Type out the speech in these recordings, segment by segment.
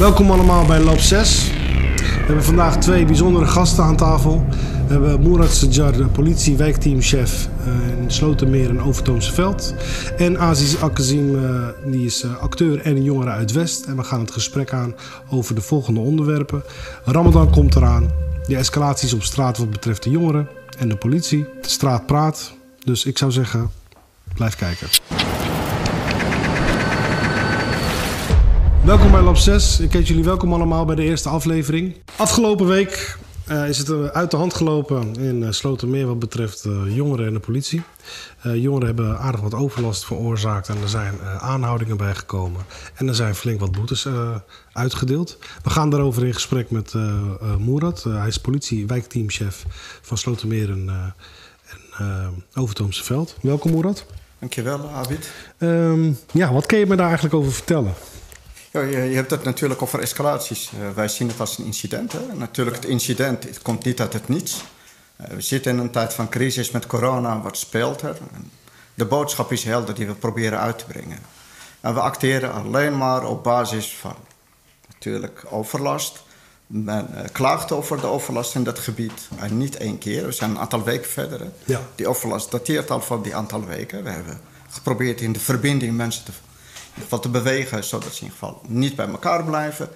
Welkom allemaal bij Lab 6. We hebben vandaag twee bijzondere gasten aan tafel. We hebben Mourad Sajar, de politie-wijkteamchef eh, in Slotermeer en Overtoomse Veld. En Aziz Akazim, eh, die is eh, acteur en jongere uit West. En we gaan het gesprek aan over de volgende onderwerpen. Ramadan komt eraan. De escalaties op straat wat betreft de jongeren en de politie. De straat praat. Dus ik zou zeggen, blijf kijken. Welkom bij Lab 6. Ik heet jullie welkom allemaal bij de eerste aflevering. Afgelopen week uh, is het uit de hand gelopen in uh, Slotermeer wat betreft jongeren en de politie. jongeren hebben aardig wat overlast veroorzaakt en er zijn aanhoudingen bijgekomen. En er zijn flink wat boetes uitgedeeld. We gaan daarover in gesprek met Moerad. hij is politie-wijkteamchef van Slotermeer en, en Overtoomse Veld. Welkom Moerad. Dankjewel, Abid. Um, ja, wat kun je me daar eigenlijk over vertellen? Ja, je, je, hebt het natuurlijk over escalaties. Uh, wij zien het als een incident. Hè? Natuurlijk, het incident het komt niet uit het niets. Uh, we zitten in een tijd van crisis met corona. Wat speelt er? De boodschap is helder die we proberen uit te brengen. En we acteren alleen maar op basis van natuurlijk overlast. Men uh, klaagt over de overlast in dat gebied. En niet één keer. We zijn een aantal weken verder. Ja. Die overlast dateert al van die aantal weken. We hebben geprobeerd in de verbinding mensen te wat te bewegen, zodat ze in ieder geval niet bij elkaar blijven.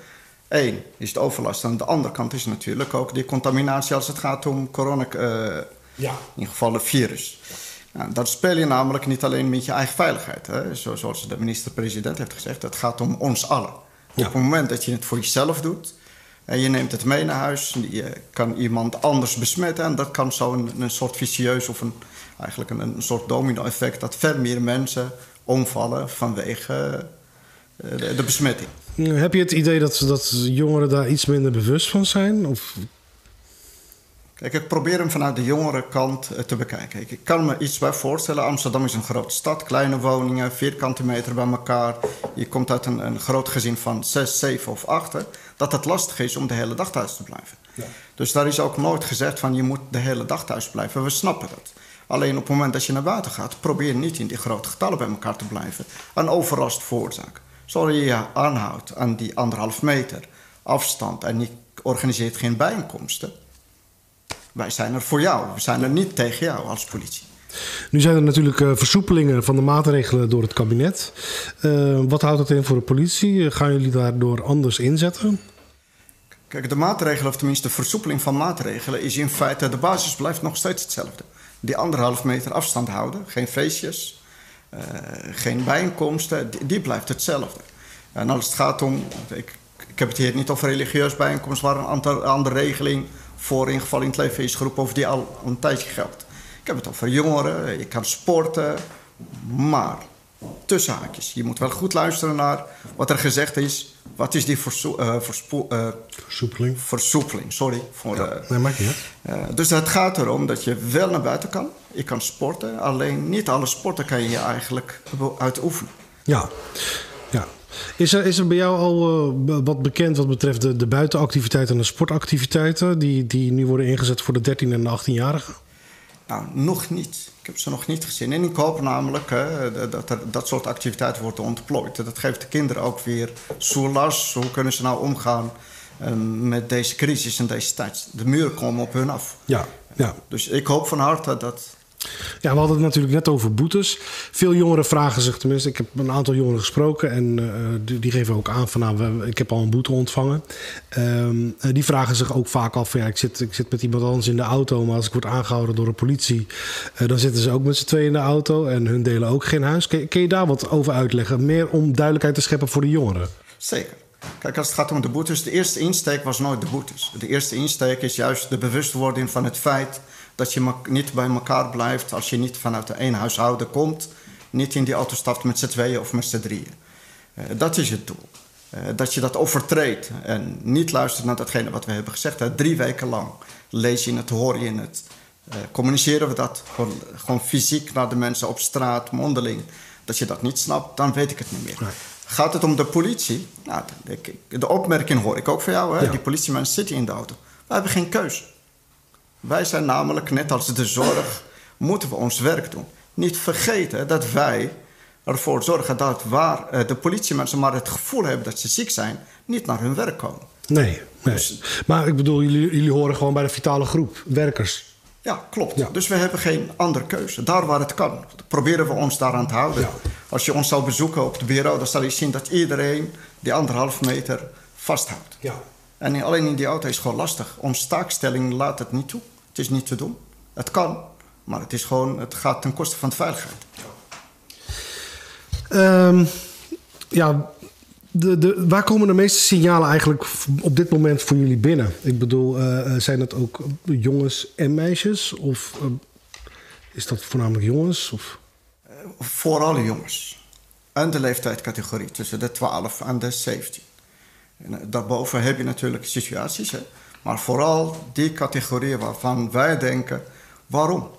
Eén is de overlast. Aan de andere kant is natuurlijk ook die contaminatie als het gaat om corona, uh, ja. in ieder geval het virus. Nou, dat speel je namelijk niet alleen met je eigen veiligheid. Hè? Zoals de minister-president heeft gezegd, het gaat om ons allen. Op het moment dat je het voor jezelf doet en je neemt het mee naar huis, je kan iemand anders besmetten en dat kan zo een, een soort vicieus of een, eigenlijk een, een soort domino-effect dat veel meer mensen omvallen vanwege eh, de, de besmetting. Heb je het idee dat, dat jongeren daar iets minder bewust van zijn? Of... Kijk, ik probeer hem vanuit de jongere kant eh, te bekijken. Ik kan me iets bij voorstellen. Amsterdam is een grote stad, kleine woningen, vierkante meter bij elkaar. Je komt uit een, een groot gezin van zes, zeven of acht. Dat het lastig is om de hele dag thuis te blijven. Ja. Dus daar is ook nooit gezegd van je moet de hele dag thuis blijven. We snappen dat. Alleen op het moment dat je naar buiten gaat, probeer niet in die grote getallen bij elkaar te blijven. Een overlast veroorzaken. Zodat je je aanhoudt aan die anderhalf meter afstand en je organiseert geen bijeenkomsten. Wij zijn er voor jou. We zijn er niet tegen jou als politie. Nu zijn er natuurlijk uh, versoepelingen van de maatregelen door het kabinet. Uh, wat houdt dat in voor de politie? Gaan jullie daardoor anders inzetten? Kijk, de maatregelen, of tenminste de versoepeling van maatregelen, is in feite, de basis blijft nog steeds hetzelfde die anderhalf meter afstand houden. Geen feestjes, uh, geen bijeenkomsten, die, blijft hetzelfde. En als het gaat om, ik, ik heb het hier niet over religieus bijeenkomsten, waar een andere regeling voor in geval in het leven is geroepen, of die al een tijdje geldt. Ik heb het over jongeren, je kan sporten, maar tussen haakjes. Je moet wel goed luisteren naar wat er gezegd is. Wat is die verso uh, uh, versoepeling? Versoepeling, sorry. Voor, ja, nee, maakt niet dus het gaat erom dat je wel naar buiten kan. Je kan sporten, alleen niet alle sporten kan je eigenlijk uitoefenen. Ja, ja. Is er, is er bij jou al wat bekend wat betreft de, de buitenactiviteiten en de sportactiviteiten... Die, die nu worden ingezet voor de 13 en de 18-jarigen? Nou, nog niet. Ik heb ze nog niet gezien. En ik hoop namelijk hè, dat er, dat soort activiteiten worden ontplooid. Dat geeft de kinderen ook weer soelas. Hoe kunnen ze nou omgaan um, met deze crisis en deze tijd? De muren komen op hun af. Ja, ja. Dus ik hoop van harte dat ja, we hadden het natuurlijk net over boetes. Veel jongeren vragen zich, tenminste, ik heb een aantal jongeren gesproken en uh, die, die, geven ook aan van nou, ik heb al een boete ontvangen. Um, die vragen zich ook vaak af van ja, ik zit, ik zit met iemand anders in de auto, maar als ik word aangehouden door de politie, uh, dan zitten ze ook met z'n tweeën in de auto en hun delen ook geen huis. Kun, kun je daar wat over uitleggen? Meer om duidelijkheid te scheppen voor de jongeren. Zeker. Kijk, als het gaat om de boetes, de eerste insteek was nooit de boetes. De eerste insteek is juist de bewustwording van het feit dat je niet bij elkaar blijft als je niet vanuit een één huishouden komt. Niet in die auto stapt met z'n tweeën of met z'n drieën. Uh, dat is het doel. Uh, dat je dat overtreedt en niet luistert naar datgene wat we hebben gezegd. Hè. Drie weken lang lees je het, hoor je het. Uh, communiceren we dat gewoon, gewoon, fysiek naar de mensen op straat, mondeling. Dat je dat niet snapt, dan weet ik het niet meer. Nee. Gaat het om de politie? Nou, de, de, opmerking hoor ik ook van jou. Hè? Ja. Die politiemensen zitten in de auto. We hebben geen keus. Wij zijn namelijk, net als de zorg, moeten we ons werk doen. Niet vergeten dat wij ervoor zorgen dat waar uh, de politiemensen maar het gevoel hebben dat ze ziek zijn, niet naar hun werk komen. Nee, nee. Dus, maar ik bedoel, jullie, jullie horen gewoon bij de vitale groep, werkers. Ja, klopt. Dus we hebben geen andere keuze. Daar waar het kan, proberen we ons daaraan te houden. Als je ons zou bezoeken op het bureau, dan zal je zien dat iedereen die anderhalf meter vasthoudt. Ja. En alleen in die auto is gewoon lastig. Om staakstelling laat het niet toe. Het is niet te doen. Het kan, maar het, is gewoon, het gaat ten koste van de veiligheid. Um, ja, de, de, waar komen de meeste signalen eigenlijk op dit moment voor jullie binnen? Ik bedoel, uh, zijn het ook jongens en meisjes? Of uh, is dat voornamelijk jongens? Of? Vooral jongens. En de leeftijdscategorie tussen de 12 en de 17. En daarboven heb je natuurlijk situaties, hè? Maar vooral die categorieën waarvan wij denken: waarom?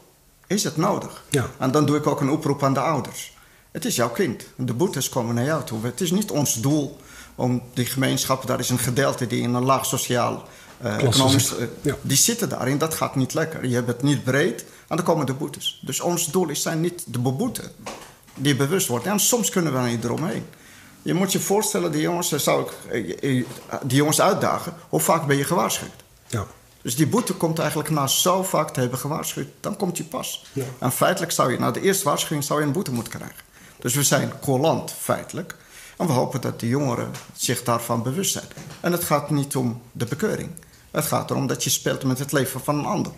Is het nodig? Ja. En dan doe ik ook een oproep aan de ouders. Het is jouw kind. De boetes komen naar jou toe. Het is niet ons doel om die gemeenschappen, daar is een gedeelte die in een laag sociaal uh, economisch. Uh, Die zitten daarin, dat gaat niet lekker. Je hebt het niet breed en dan komen de boetes. Dus ons doel is zijn niet de beboeten die bewust wordt. En soms kunnen we er niet eromheen. Je moet je voorstellen, die jongens, zou ik, die jongens uitdagen. Hoe vaak ben je gewaarschuwd? Ja. Dus die boete komt eigenlijk na zo vaak te hebben gewaarschuwd. Dan komt die pas. Ja. En feitelijk zou je na de eerste waarschuwing zou je een boete moeten krijgen. Dus we zijn collant feitelijk. En we hopen dat de jongeren zich daarvan bewust zijn. En het gaat niet om de bekeuring. Het gaat erom dat je speelt met het leven van een ander.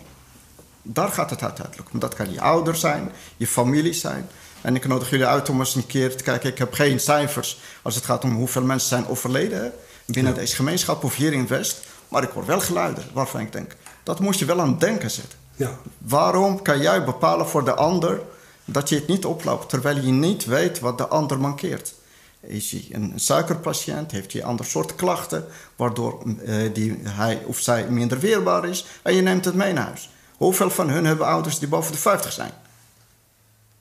Daar gaat het uiteindelijk om. Dat kan je ouder zijn, je familie zijn. En ik nodig jullie uit om eens een keer te kijken. Ik heb geen cijfers als het gaat om hoeveel mensen zijn overleden binnen deze gemeenschap of hier in West. Maar ik hoor wel geluiden waarvan ik denk, dat moet je wel aan het denken zetten. Ja. Waarom kan jij bepalen voor de ander dat je het niet oploopt terwijl je niet weet wat de ander mankeert? Is hij een suikerpatiënt? Heeft hij ander soort klachten waardoor uh, die, hij of zij minder weerbaar is? En je neemt het mee naar huis. Hoeveel van hun hebben ouders die boven de 50 zijn?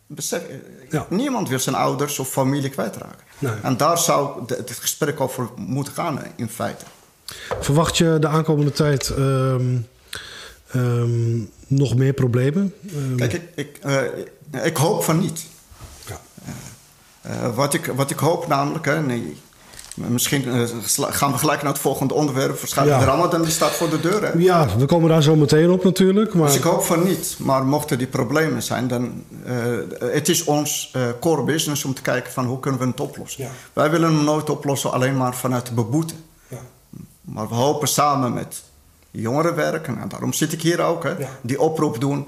Besef, Ja. Niemand wil zijn ouders of familie kwijtraken. Nee. En daar zou het gesprek over moeten gaan, in feite. Verwacht je de aankomende tijd ehm, ehm, nog meer problemen? Ehm, Kijk, ik, ik, eh, ik hoop van niet. ja. Eh, wat, ik, wat ik hoop namelijk, hè, nee, misschien eh, gaan we gelijk naar het volgende onderwerp. Waarschijnlijk Ja. de Ramadan die staat voor de deur. Hè? ja, we komen daar zo meteen op natuurlijk. Maar Dus ik hoop van niet. Maar mochten die problemen zijn, dan... eh, het is ons eh, core business om te kijken van hoe kunnen we het oplossen. Ja. Wij willen hem nooit oplossen alleen maar vanuit de beboete. Ja. Maar we hopen samen met jongeren werken. En daarom zit ik hier ook. Hè. Die oproep doen.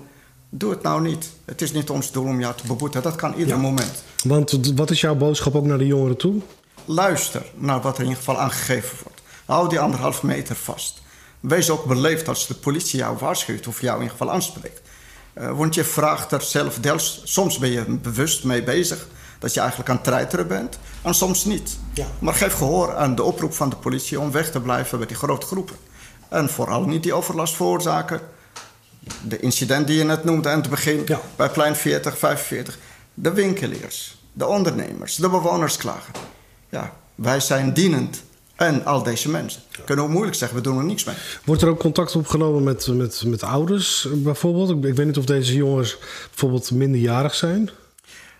Doe het nou niet. Het is niet ons doel om jou te beboeten. Dat kan ieder moment. Want wat is jouw boodschap ook naar de jongeren toe? Luister naar wat er in ieder geval aangegeven wordt. Hou die anderhalf meter vast. Wees ook beleefd als de politie jou waarschuwt of jou in ieder geval aanspreekt. Eh, want je vraagt er zelf deels, soms ben je bewust mee bezig dat je eigenlijk aan het treiteren bent, en soms niet. Ja. Maar geef gehoor aan de oproep van de politie om weg te blijven bij die grote groepen. En vooral niet die overlast veroorzaken. De incident die je net noemde aan het begin, Ja. bij plein 40, 45. De winkeliers, de ondernemers, de bewoners klagen. Ja, wij zijn dienend en al deze mensen. Kunnen we moeilijk zeggen, we doen er niks mee. Wordt er ook contact opgenomen met, met, met ouders bijvoorbeeld? Ik, ik weet niet of deze jongens bijvoorbeeld minderjarig zijn.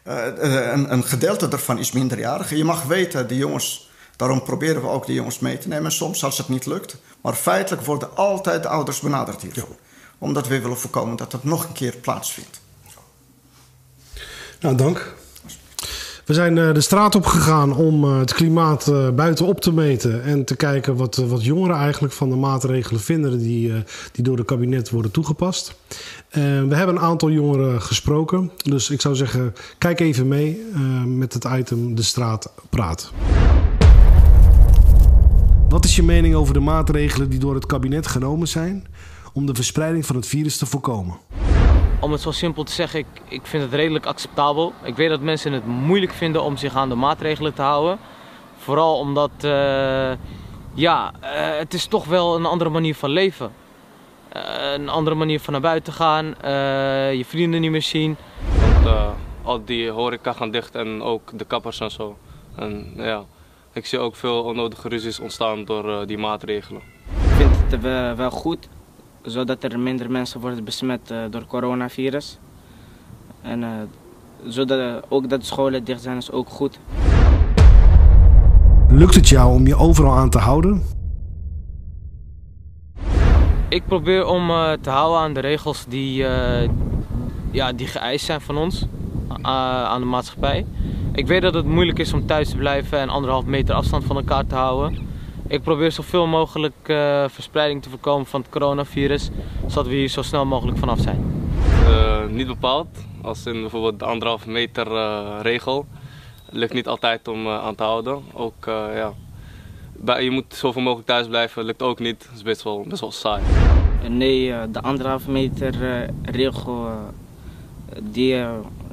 Eh, eh, een, een gedeelte daarvan is minderjarig. Je mag weten, die jongens, daarom proberen we ook die jongens mee te nemen. Soms als het niet lukt. Maar feitelijk worden altijd de ouders benaderd hiervoor. Omdat we willen voorkomen dat het nog een keer plaatsvindt. Nou, dank. We zijn eh, de straat op gegaan om eh, het klimaat eh, buiten op te meten en te kijken wat, wat jongeren eigenlijk van de maatregelen vinden die, die door het kabinet worden toegepast. We hebben een aantal jongeren gesproken, dus ik zou zeggen, kijk even mee met het item De Straat Praat. Wat is je mening over de maatregelen die door het kabinet genomen zijn om de verspreiding van het virus te voorkomen? Om het zo simpel te zeggen, ik, ik vind het redelijk acceptabel. Ik weet dat mensen het moeilijk vinden om zich aan de maatregelen te houden. Vooral omdat, eh, ja, eh, het is toch wel een andere manier van leven. Eh, een andere manier van naar buiten gaan, eh, je vrienden niet meer zien. Al die horeca gaan dicht en ook de kappers en zo. En ja, ik zie ook veel onnodige ruzies ontstaan door eh, die maatregelen. Ik vind het wel goed, zodat er minder mensen worden besmet eh, door coronavirus. En eh, zodat ook dat de scholen dicht zijn is ook goed. Lukt het jou om je overal aan te houden? Ik probeer om te houden aan de regels die, eh, ja, die geëist zijn van ons, uh, aan de maatschappij. Ik weet dat het moeilijk is om thuis te blijven en anderhalf meter afstand van elkaar te houden. Ik probeer zoveel mogelijk uh, verspreiding te voorkomen van het coronavirus, zodat we hier zo snel mogelijk vanaf zijn. Uh, niet bepaald, als in bijvoorbeeld de anderhalf meter regel. Lukt niet altijd om aan te houden. Ook ja, je moet zoveel mogelijk thuis blijven, lukt ook niet. Dat is best wel, best wel saai. Nee, de anderhalve meter regel, die,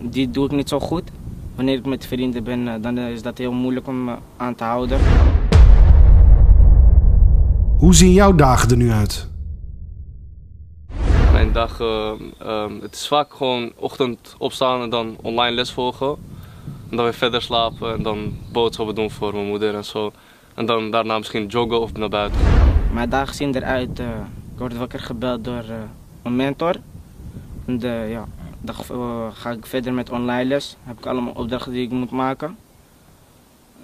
die doe ik niet zo goed. Wanneer ik met vrienden ben, dan is dat heel moeilijk om aan te houden. Hoe zien jouw dagen er nu uit? Mijn dagen, uh, het is vaak gewoon ochtend opstaan en dan online les volgen. En dan weer verder slapen en dan boodschappen doen voor mijn moeder en zo. En dan daarna misschien joggen of naar buiten Mijn dagen zien eruit. Uh, ik word wakker gebeld door uh, mijn mentor. En ja, dan ga ik verder met online les. heb ik allemaal opdrachten die ik moet maken.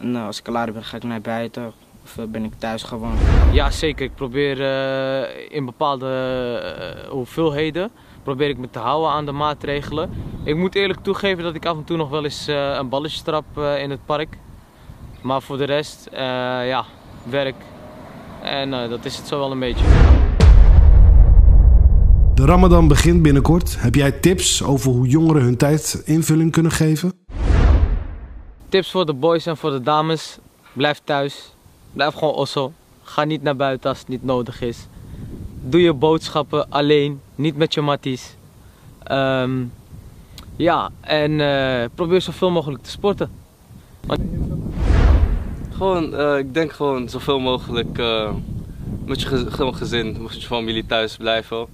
En als ik klaar ben ga ik naar buiten of ben ik thuis gewoon? Ja, zeker. Ik probeer uh, in bepaalde uh, hoeveelheden probeer ik me te houden aan de maatregelen. Ik moet eerlijk toegeven dat ik af en toe nog wel eens uh, een balletje trap in het park. Maar voor de rest, ja, werk. En dat is het zo wel een beetje. De Ramadan begint binnenkort. Heb jij tips over hoe jongeren hun tijd invulling kunnen geven? Tips voor de boys en voor de dames. Blijf thuis. Blijf gewoon osso. Ga niet naar buiten als het niet nodig is. Doe je boodschappen alleen, niet met je matties. Um, ja, en uh, probeer zoveel mogelijk te sporten. Want... Gewoon, uh, ik denk gewoon zoveel mogelijk uh, met je gez gezin, met je familie thuis blijven.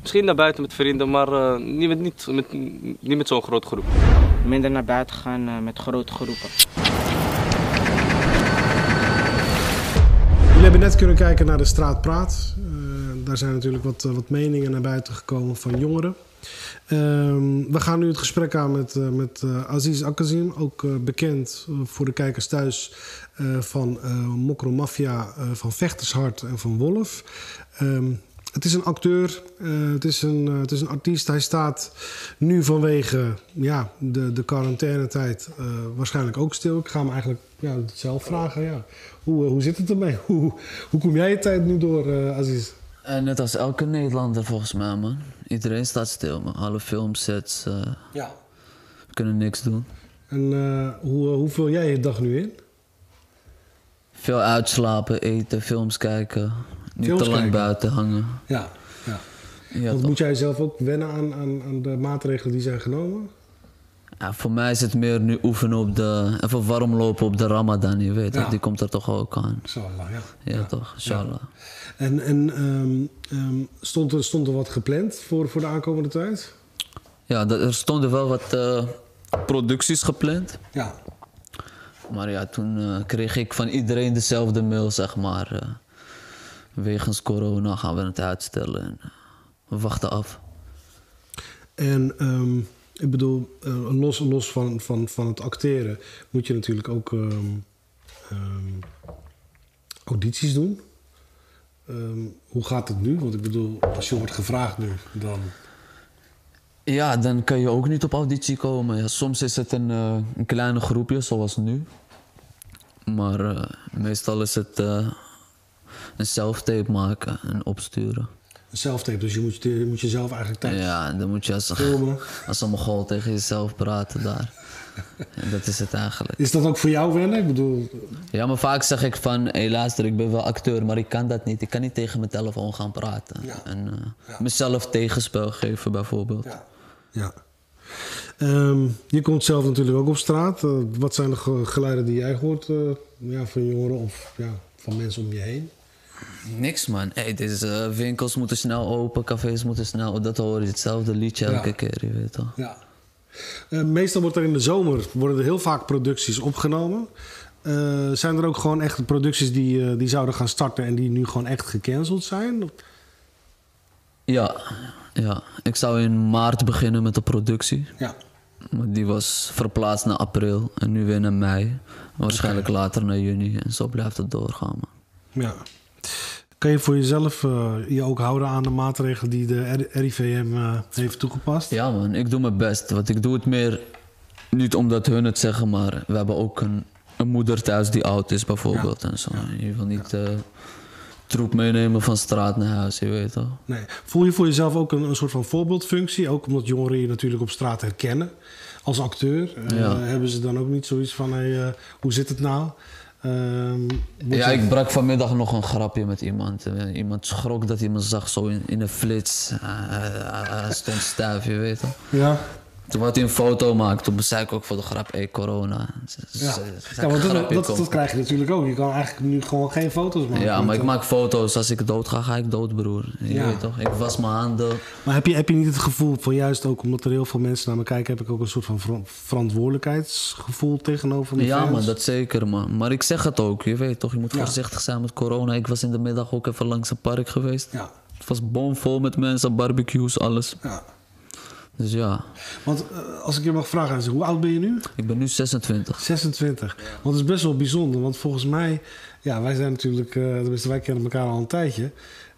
Misschien naar buiten met vrienden, maar niet met, niet, met, niet met zo'n grote groep. Minder naar buiten gaan met grote groepen. Jullie hebben net kunnen kijken naar de straat Praat. Uh, daar zijn natuurlijk wat, wat meningen naar buiten gekomen van jongeren. Uh, we gaan nu het gesprek aan met, uh, met Aziz Akazim, ook bekend voor de kijkers thuis van Mokro Mafia, van Vechtershart en van Wolf. Um, het is een acteur, uh, het, is een, uh, het is een artiest. Hij staat nu vanwege ja, de, de quarantainetijd uh, waarschijnlijk ook stil. Ik ga hem eigenlijk ja, zelf vragen. Ja. Hoe, hoe zit het ermee? Hoe, hoe kom jij je tijd nu door, Aziz? net als elke Nederlander volgens mij, man. Iedereen staat stil, man. Alle filmsets ja. kunnen niks doen. En hoe, hoe vul jij je dag nu in? Veel uitslapen, eten, films kijken. Niet te lang buiten hangen. Ja, ja. ja Want moet jij zelf ook wennen aan, aan, aan, de maatregelen die zijn genomen? Ja, voor mij is het meer nu oefenen op de... Even warm lopen op de ramadan, je weet Die komt er toch ook aan. Inshallah, ja. Ja, toch, inshallah. En, en um, um, stond, er, stond er wat gepland voor, voor de aankomende tijd? Ja, er stonden wel wat uh, producties gepland. Ja. Maar ja, toen uh, kreeg ik van iedereen dezelfde mail, zeg maar. Uh, wegens corona gaan we het uitstellen. En we wachten af. En um, ik bedoel, uh, los, los van, van, van het acteren moet je natuurlijk ook um, um, audities doen. hoe gaat het nu? Want ik bedoel, als je wordt gevraagd nu, dan. Ja, dan kan je ook niet op auditie komen. Ja, soms is het een, uh, een kleine groepje, zoals nu. Maar uh, meestal is het een self-tape maken en opsturen. Een self-tape, dus je moet, je moet jezelf eigenlijk thuis Ja, dan moet je als, filmen. als een mogol tegen jezelf praten daar. en dat is het eigenlijk. Is dat ook voor jou wennen? Ik bedoel... Ja, maar vaak zeg ik van, hé luister, ik ben wel acteur, maar ik kan dat niet. Ik kan niet tegen mijn telefoon gaan praten. En uh, ja. mezelf tegenspel geven bijvoorbeeld. Ja. ja. Um, je komt zelf natuurlijk ook op straat. Uh, wat zijn de geluiden die jij hoort uh, ja, van jongeren of ja, van mensen om je heen? Niks man. Hey, deze uh, winkels moeten snel open, cafés moeten snel. Dat hoor je hetzelfde liedje elke ja. keer, je weet toch? Ja. Uh, meestal wordt er in de zomer worden er heel vaak producties opgenomen. Uh, zijn er ook gewoon echt producties die, die zouden gaan starten en die nu gewoon echt gecanceld zijn? Ja, ja. ik zou in maart beginnen met de productie. Ja. Maar die was verplaatst naar april en nu weer naar mei. Waarschijnlijk later naar juni en zo blijft het doorgaan. Man. Ja. Kan je voor jezelf eh, je ook houden aan de maatregelen die de RIVM eh, heeft toegepast? Ja man, ik doe mijn best. Want ik doe het meer niet omdat hun het zeggen, maar we hebben ook een, een moeder thuis die oud is bijvoorbeeld. En zo. Je wil niet eh, troep meenemen van straat naar huis, je weet toch? Nee. Voel je voor jezelf ook een, een soort van voorbeeldfunctie? Ook omdat jongeren je natuurlijk op straat herkennen als acteur. Ja. Hebben ze dan ook niet zoiets van, hey, hoe zit het nou? Ehm, Ja, ik brak vanmiddag nog een grapje met iemand. Eh, Iemand schrok dat hij me zag zo in, in een flits. Eh, Hij hij stond stijf, je weet toch? Ja. Toen had hij een foto gemaakt, toen zei ik ook voor de grap, hé corona. Ja, ze- ja want dat, krijg je natuurlijk ook. Je kan eigenlijk nu gewoon geen foto's maken. Ja, maar ik maak foto's. Als ik dood ga, ga ik dood, broer. Je Ja. weet toch? Ik was mijn handen. Maar heb je, heb je niet het gevoel van juist ook omdat er heel veel mensen naar me kijken, heb ik ook een soort van ver- verantwoordelijkheidsgevoel tegenover mijn Ja, man, dat zeker, man. Maar ik zeg het ook, je weet toch? Je moet Ja. voorzichtig zijn met corona. Ik was in de middag ook even langs een park geweest. Ja, Het was bomvol met mensen, barbecues, alles. ja. Dus ja, Want eh, als ik je mag vragen, hoe oud ben je nu? ik ben nu 26. 26. Want het is best wel bijzonder, want volgens mij, ja, wij zijn natuurlijk, eh tenminste, wij kennen elkaar al een tijdje.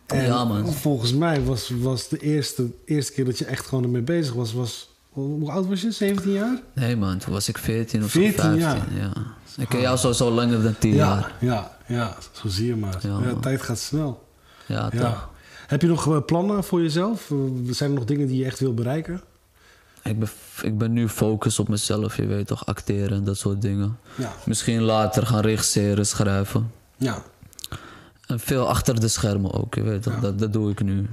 En Ja, man. volgens mij was, was de eerste, eerste keer dat je echt gewoon ermee bezig was, was hoe oud was je? 17 jaar? Nee, man, toen was ik 14 of 14 zo, 15. jaar. Ja. Ik ken jou sowieso langer dan 10 jaar. ja, ja, zo zie je maar. Ja, Ja, tijd gaat snel. Ja, Ja. toch? Heb je nog eh, plannen voor jezelf? Zijn er nog dingen die je echt wil bereiken? Ik ben, ik ben nu focus op mezelf, je weet toch? Acteren en dat soort dingen. Ja. Misschien later gaan regisseren, schrijven. Ja. En veel achter de schermen ook, je weet toch? Dat, dat doe ik nu.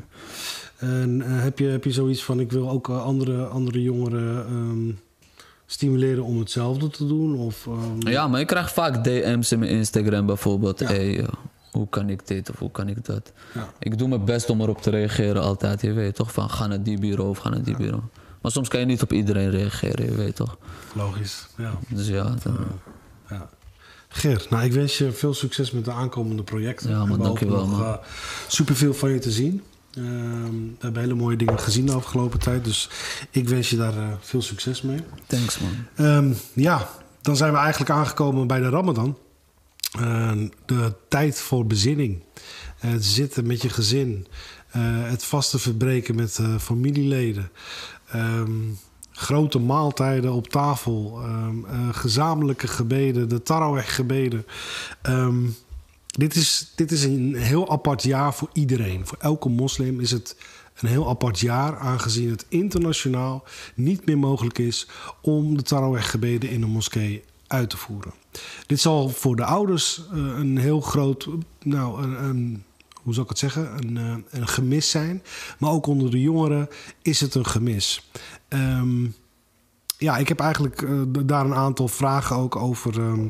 En eh, heb, je, heb je zoiets van: ik wil ook eh, andere, andere jongeren ehm, stimuleren om hetzelfde te doen? Of, ehm, Ja, maar ik krijg vaak DM's in mijn Instagram bijvoorbeeld. Ja. Hey, eh, hoe kan ik dit of hoe kan ik dat? Ja. Ik doe mijn best om erop te reageren altijd. Je weet toch? Van ga naar die bureau of ga naar die bureau. Maar soms kan je niet op iedereen reageren, je weet toch? Logisch. Ja. Dus ja, dan- Ja. Ger, nou, ik wens je veel succes met de aankomende projecten. Ja, we dankjewel, nog man. uh, superveel van je te zien. Ehm, we hebben hele mooie dingen gezien de afgelopen tijd. Dus ik wens je daar eh, veel succes mee. thanks man. Ehm, ja, dan zijn we eigenlijk aangekomen bij de Ramadan. Ehm, de tijd voor bezinning. Eh, Het zitten met je gezin. Het vaste verbreken met familieleden. Ehm, grote maaltijden op tafel. Ehm, eh, gezamenlijke gebeden. De Taraweh gebeden. Ehm, dit, is, dit is een heel apart jaar voor iedereen. Voor elke moslim is het een heel apart jaar, aangezien het internationaal niet meer mogelijk is om de Taraweh-gebeden in een moskee uit te voeren. Dit zal voor de ouders eh, een heel groot, nou, een, een, hoe zal ik het zeggen, een, eh, een gemis zijn. Maar ook onder de jongeren is het een gemis. Ehm, ja, ik heb eigenlijk eh, daar een aantal vragen ook over. ehm,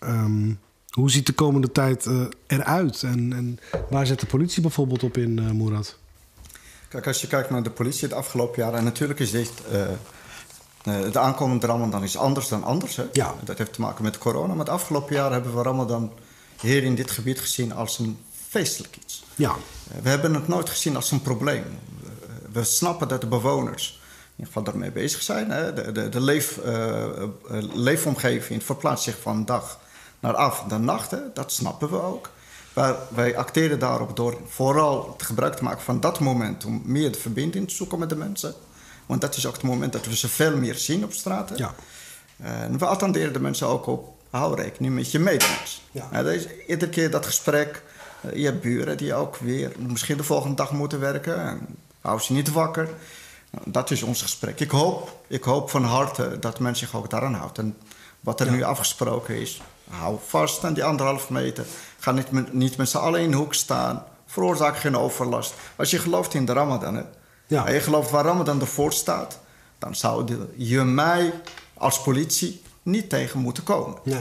ehm, hoe ziet de komende tijd eh, eruit? En, en waar zet de politie bijvoorbeeld op in, eh Moerad? Kijk, als je kijkt naar de politie het afgelopen jaar... en natuurlijk is dit... de aankomende Ramadan is anders dan anders. Hè? Ja. Dat heeft te maken met corona. Maar het afgelopen jaar hebben we Ramadan hier in dit gebied gezien als een feestelijk iets. Ja, Eh, We hebben het nooit gezien als een probleem. Eh, We snappen dat de bewoners in ieder geval daarmee bezig zijn. Hè? De, de, de leef, eh, leefomgeving verplaatst zich van dag naar avond en nacht. Hè? Dat snappen we ook. Maar wij acteren daarop door vooral het gebruik te maken van dat moment... om meer de verbinding te zoeken met de mensen. Want dat is ook het moment dat we ze veel meer zien op straat. hè. ja, En we attenderen de mensen ook op, hou rekening met je medemens. Ja. Ja, dat is iedere keer dat gesprek. Eh, Je hebt buren die ook weer misschien de volgende dag moeten werken. En hou ze niet wakker. Dat is ons gesprek. Ik hoop, ik hoop van harte dat men zich ook daaraan houdt. En wat er nu afgesproken is, hou vast aan die anderhalf meter. Ga niet met, niet met z'n allen in de hoek staan. Veroorzaak geen overlast. Als je gelooft in de Ramadan, hè, Ja. en je gelooft waar Ramadan ervoor staat, dan zou je mij als politie niet tegen moeten komen. nee.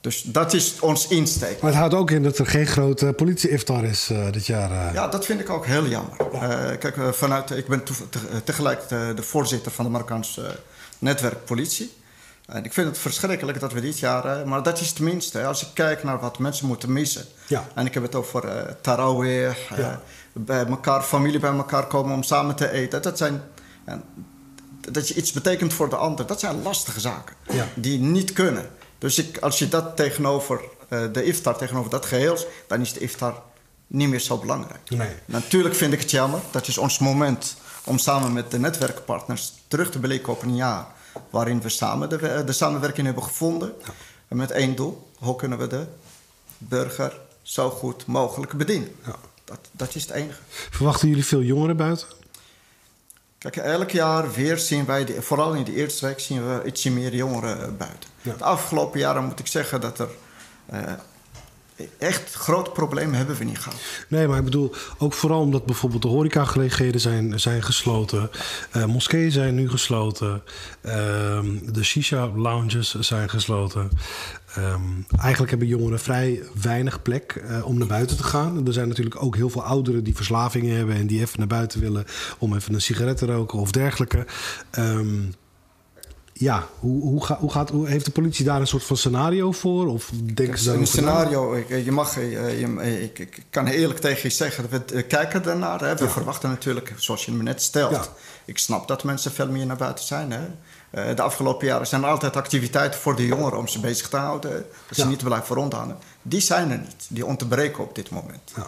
Dus dat is ons insteek. Maar het houdt ook in dat er geen grote politie-iftar is eh, dit jaar. eh. Ja, dat vind ik ook heel jammer. Eh, kijk, vanuit, ik ben te- tegelijk de, de voorzitter van de Marokkaanse netwerk politie. En ik vind het verschrikkelijk dat we dit jaar... maar dat is tenminste, als ik kijk naar wat mensen moeten missen. Ja. En ik heb het over tarawih, Ja. bij elkaar, familie bij elkaar komen om samen te eten. Dat zijn... Dat je iets betekent voor de ander. Dat zijn lastige zaken die niet kunnen. Dus ik, als je dat tegenover eh, de iftar, tegenover dat geheel, dan is de iftar niet meer zo belangrijk. Nee. Natuurlijk vind ik het jammer. Dat is ons moment om samen met de netwerkpartners terug te blikken op een jaar waarin we samen de, de samenwerking hebben gevonden. En met één doel: hoe kunnen we de burger zo goed mogelijk bedienen? Ja. Dat, dat is het enige. Verwachten jullie veel jongeren buiten? Kijk, elk jaar weer zien wij, de- vooral in de eerste week, zien we ietsje meer jongeren eh, buiten. Ja. De afgelopen jaren moet ik zeggen dat er eh, echt grote problemen hebben we niet gehad. Nee, maar ik bedoel ook vooral omdat bijvoorbeeld de horecagelegenheden zijn, zijn gesloten. eh moskeeën zijn nu gesloten. ehm, de shisha-lounges zijn gesloten. Ehm, eigenlijk hebben jongeren vrij weinig plek eh, om naar buiten te gaan. Er zijn natuurlijk ook heel veel ouderen die verslavingen hebben... en die even naar buiten willen om even een sigaret te roken of dergelijke. Ehm, ja, hoe, hoe, ga- hoe gaat, hoe, heeft de politie daar een soort van scenario voor? Of denken ze een scenario, ik, je mag, eh, je, eh, ik, ik kan eerlijk tegen je zeggen, we kijken ernaar. Hè. We verwachten natuurlijk, zoals je me net stelt. Ja. Ik snap dat mensen veel meer naar buiten zijn. Hè. Eh, de afgelopen jaren zijn er altijd activiteiten voor de jongeren om ze bezig te houden. Dat ze Ja. niet blijven rondhangen. Die zijn er niet. Die ontbreken op dit moment. Ja.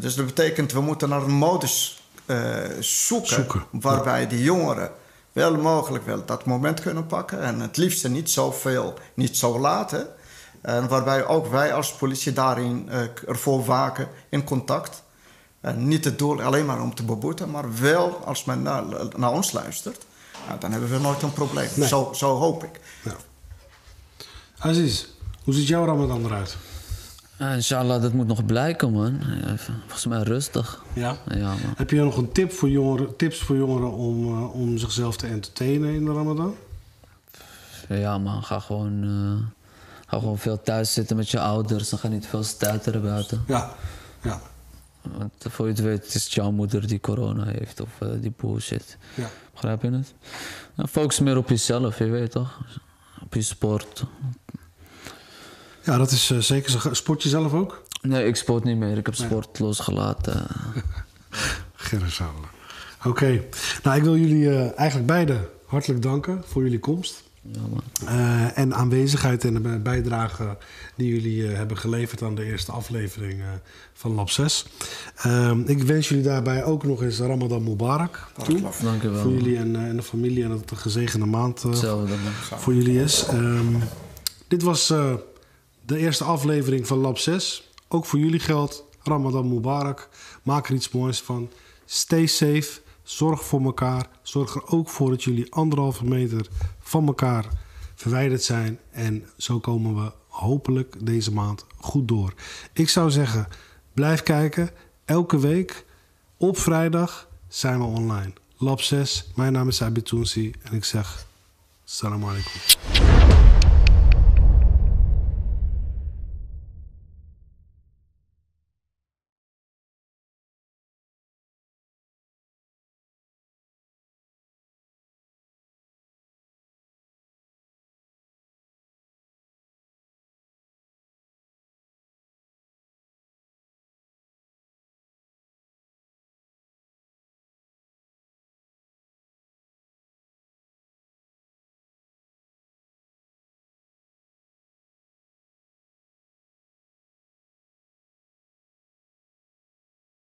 Dus dat betekent, we moeten naar een modus eh, zoeken, Zoeken, waarbij de jongeren wel mogelijk wel dat moment kunnen pakken. En het liefste niet zoveel, niet zo laat. hè. En waarbij ook wij als politie daarin eh, ervoor waken in contact. En niet het doel alleen maar om te beboeten, maar wel als men naar, naar ons luistert. Nou, dan hebben we nooit een probleem. Nee. Zo, zo hoop ik. Aziz, hoe ziet jouw Ramadan eruit? Ja, inshallah, dat moet nog blijken, man. Ja, even- volgens mij rustig. Ja? Ja, man. Heb je nog een tip voor jongeren, tips voor jongeren om, eh, om zichzelf te entertainen in de Ramadan? Ja, man. Ga gewoon, eh, ga gewoon veel thuis zitten met je ouders. Dan ga niet veel stuiteren buiten. Ja. ja. Want voor je het weet, het is jouw moeder die corona heeft of eh, die bullshit. Ja. Begrijp je het? Nou, focus meer op jezelf, je weet toch? Op je sport. Ja, dat is eh, zeker zo. Sport je zelf ook? Nee, ik sport niet meer. Ik heb sport losgelaten. Gerrit Oké. Nou, ik wil jullie eh, eigenlijk beiden hartelijk danken voor jullie komst. Eh, en aanwezigheid en de bijdrage die jullie eh, hebben geleverd aan de eerste aflevering eh, van Lab 6. Ehm, ik wens jullie daarbij ook nog eens Ramadan Mubarak toe. Dank je wel. Voor jullie en, eh, en de familie en dat het een gezegende maand eh, voor jullie is. Ehm, dit was eh, de eerste aflevering van Lab 6. Ook voor jullie geldt Ramadan Mubarak. Maak er iets moois van. Stay safe. Zorg voor elkaar. Zorg er ook voor dat jullie anderhalve meter van elkaar verwijderd zijn. En zo komen we hopelijk deze maand goed door. Ik zou zeggen, blijf kijken. Elke week op vrijdag zijn we online. Lab 6. Mijn naam is Abid en ik zeg... Salam alaikum.